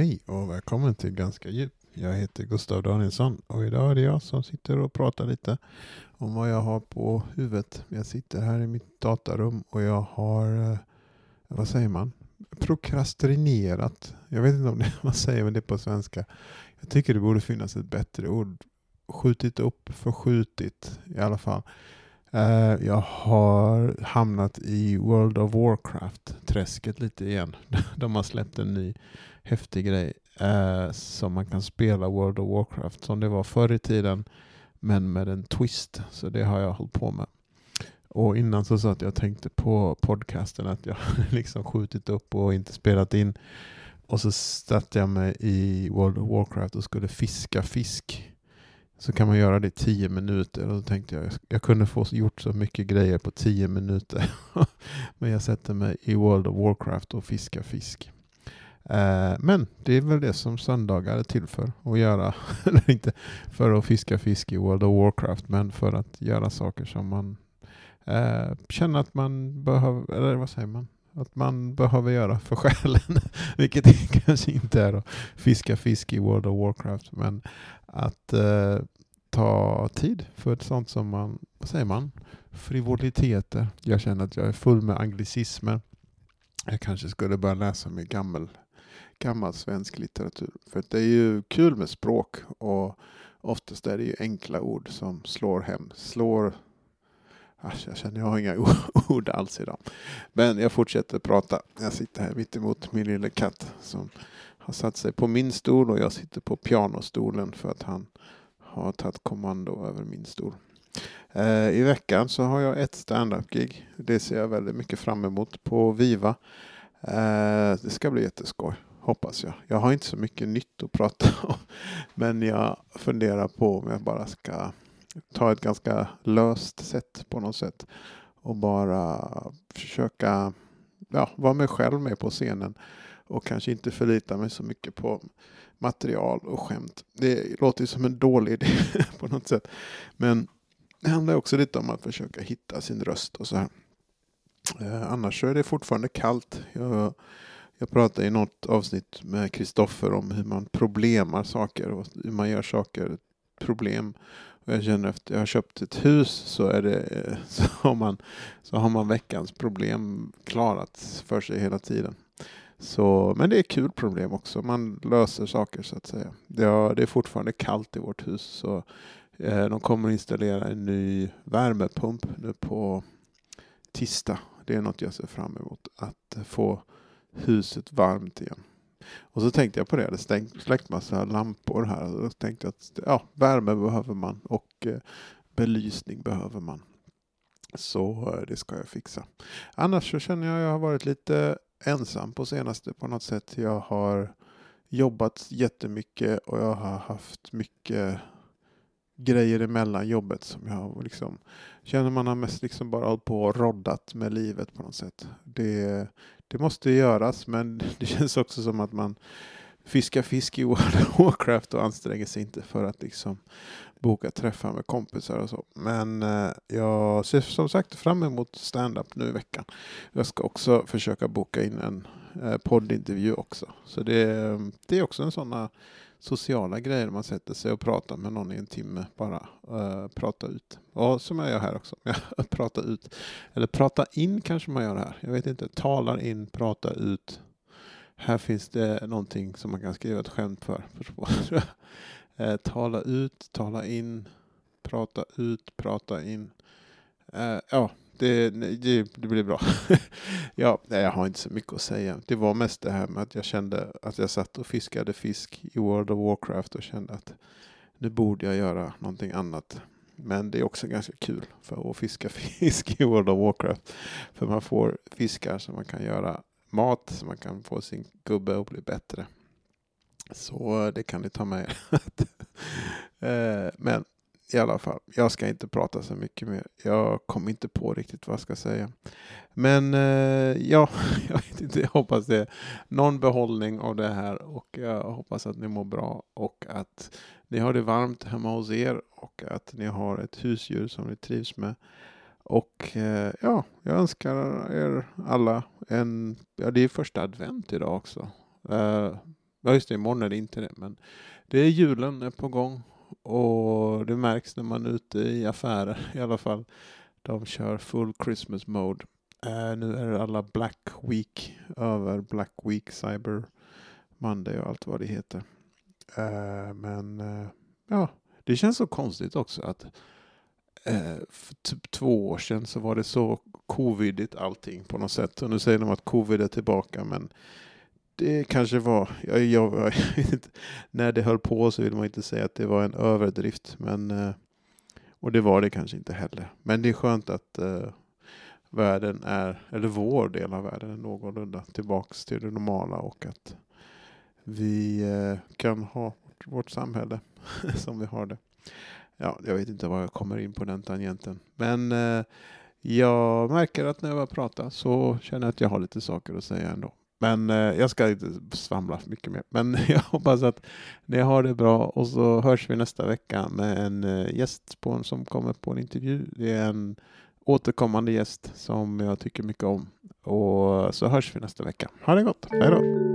Hej och välkommen till Ganska djup. Jag heter Gustav Danielsson och idag är det jag som sitter och pratar lite om vad jag har på huvudet. Jag sitter här i mitt datarum och jag har, eh, vad säger man, prokrastinerat. Jag vet inte om det, man säger men det på svenska? Jag tycker det borde finnas ett bättre ord. Skjutit upp, förskjutit i alla fall. Uh, jag har hamnat i World of Warcraft-träsket lite igen. De har släppt en ny häftig grej uh, som man kan spela World of Warcraft som det var förr i tiden men med en twist. Så det har jag hållit på med. Och innan så satt jag och tänkte på podcasten att jag liksom skjutit upp och inte spelat in. Och så satte jag mig i World of Warcraft och skulle fiska fisk så kan man göra det i tio minuter. Och då tänkte jag jag kunde få gjort så mycket grejer på tio minuter. Men jag sätter mig i World of Warcraft och fiskar fisk. Eh, men det är väl det som söndagar är till för. Att göra, inte för att fiska fisk i World of Warcraft, men för att göra saker som man eh, känner att man behöver, eller vad säger man? Att man behöver göra för själen. Vilket det kanske inte är att fiska fisk i World of Warcraft. Men att eh, ta tid för ett sånt som man, vad säger man, frivoliteter. Jag känner att jag är full med anglicismer. Jag kanske skulle börja läsa mer gammal, gammal svensk litteratur. För det är ju kul med språk och oftast är det ju enkla ord som slår hem. Slår Asch, jag känner jag har inga ord alls idag. Men jag fortsätter prata. Jag sitter här mitt emot min lilla katt som har satt sig på min stol och jag sitter på pianostolen för att han har tagit kommando över min stol. Eh, I veckan så har jag ett standup-gig. Det ser jag väldigt mycket fram emot på Viva. Eh, det ska bli jätteskoj, hoppas jag. Jag har inte så mycket nytt att prata om. Men jag funderar på om jag bara ska ta ett ganska löst sätt på något sätt. Och bara försöka ja, vara mig själv med på scenen. Och kanske inte förlita mig så mycket på material och skämt. Det låter ju som en dålig idé på något sätt. Men det handlar också lite om att försöka hitta sin röst och så här. Eh, annars så är det fortfarande kallt. Jag, jag pratade i något avsnitt med Kristoffer om hur man problemar saker och hur man gör saker problem. Och jag känner efter jag har köpt ett hus så, är det, eh, så, har man, så har man veckans problem klarat för sig hela tiden. Så, men det är kul problem också. Man löser saker så att säga. Det, har, det är fortfarande kallt i vårt hus. Så, eh, de kommer att installera en ny värmepump nu på tisdag. Det är något jag ser fram emot. Att få huset varmt igen. Och så tänkte jag på det, jag hade släckt massa lampor här. Och då tänkte jag att ja, värme behöver man och eh, belysning behöver man. Så eh, det ska jag fixa. Annars så känner jag att jag har varit lite ensam på senaste på något sätt. Jag har jobbat jättemycket och jag har haft mycket grejer emellan jobbet som jag liksom känner man har mest liksom bara hållit på och roddat med livet på något sätt. Det, det måste göras men det känns också som att man fiskar fisk i World of Warcraft och anstränger sig inte för att liksom boka träffar med kompisar och så. Men eh, jag ser som sagt fram emot stand-up nu i veckan. Jag ska också försöka boka in en eh, poddintervju också. Så det, det är också en sån eh, sociala grejer man sätter sig och pratar med någon i en timme. Bara uh, prata ut. Och som jag gör här också. prata ut. Eller prata in kanske man gör här. Jag vet inte. Talar in, prata ut. Här finns det någonting som man kan skriva ett skämt för. uh, tala ut, tala in, prata ut, prata in. Uh, ja, det, det, det blir bra. ja, jag har inte så mycket att säga. Det var mest det här med att jag kände att jag satt och fiskade fisk i World of Warcraft och kände att nu borde jag göra någonting annat. Men det är också ganska kul för att fiska fisk i World of Warcraft. För man får fiskar som man kan göra mat, så man kan få sin gubbe att bli bättre. Så det kan ni ta med er. Eh, men i alla fall, jag ska inte prata så mycket mer. Jag kom inte på riktigt vad jag ska säga. Men eh, ja, jag vet inte, jag hoppas det är någon behållning av det här och jag hoppas att ni mår bra och att ni har det varmt hemma hos er och att ni har ett husdjur som ni trivs med. Och eh, ja, jag önskar er alla en, ja det är första advent idag också. Eh, Ja just det, imorgon är det inte det. Men det är julen är på gång och det märks när man är ute i affärer i alla fall. De kör full Christmas mode. Uh, nu är det alla Black Week över. Black Week, Cyber Monday och allt vad det heter. Uh, men uh, ja, det känns så konstigt också att för typ två år sedan så var det så covidigt allting på något sätt. Och nu säger de att covid är tillbaka men det kanske var, jag, jag, när det höll på så vill man inte säga att det var en överdrift. Men, eh, och det var det kanske inte heller. Men det är skönt att eh, världen är, eller vår del av världen är någorlunda tillbaks till det normala och att vi eh, kan ha vårt samhälle som vi har det. Ja, jag vet inte vad jag kommer in på den tangenten. Men jag märker att när jag börjar prata så känner jag att jag har lite saker att säga ändå. Men eh, jag ska inte svamla för mycket mer. Men jag hoppas att ni har det bra och så hörs vi nästa vecka med en eh, gäst på en, som kommer på en intervju. Det är en återkommande gäst som jag tycker mycket om. Och så hörs vi nästa vecka. Ha det gott. Hej då!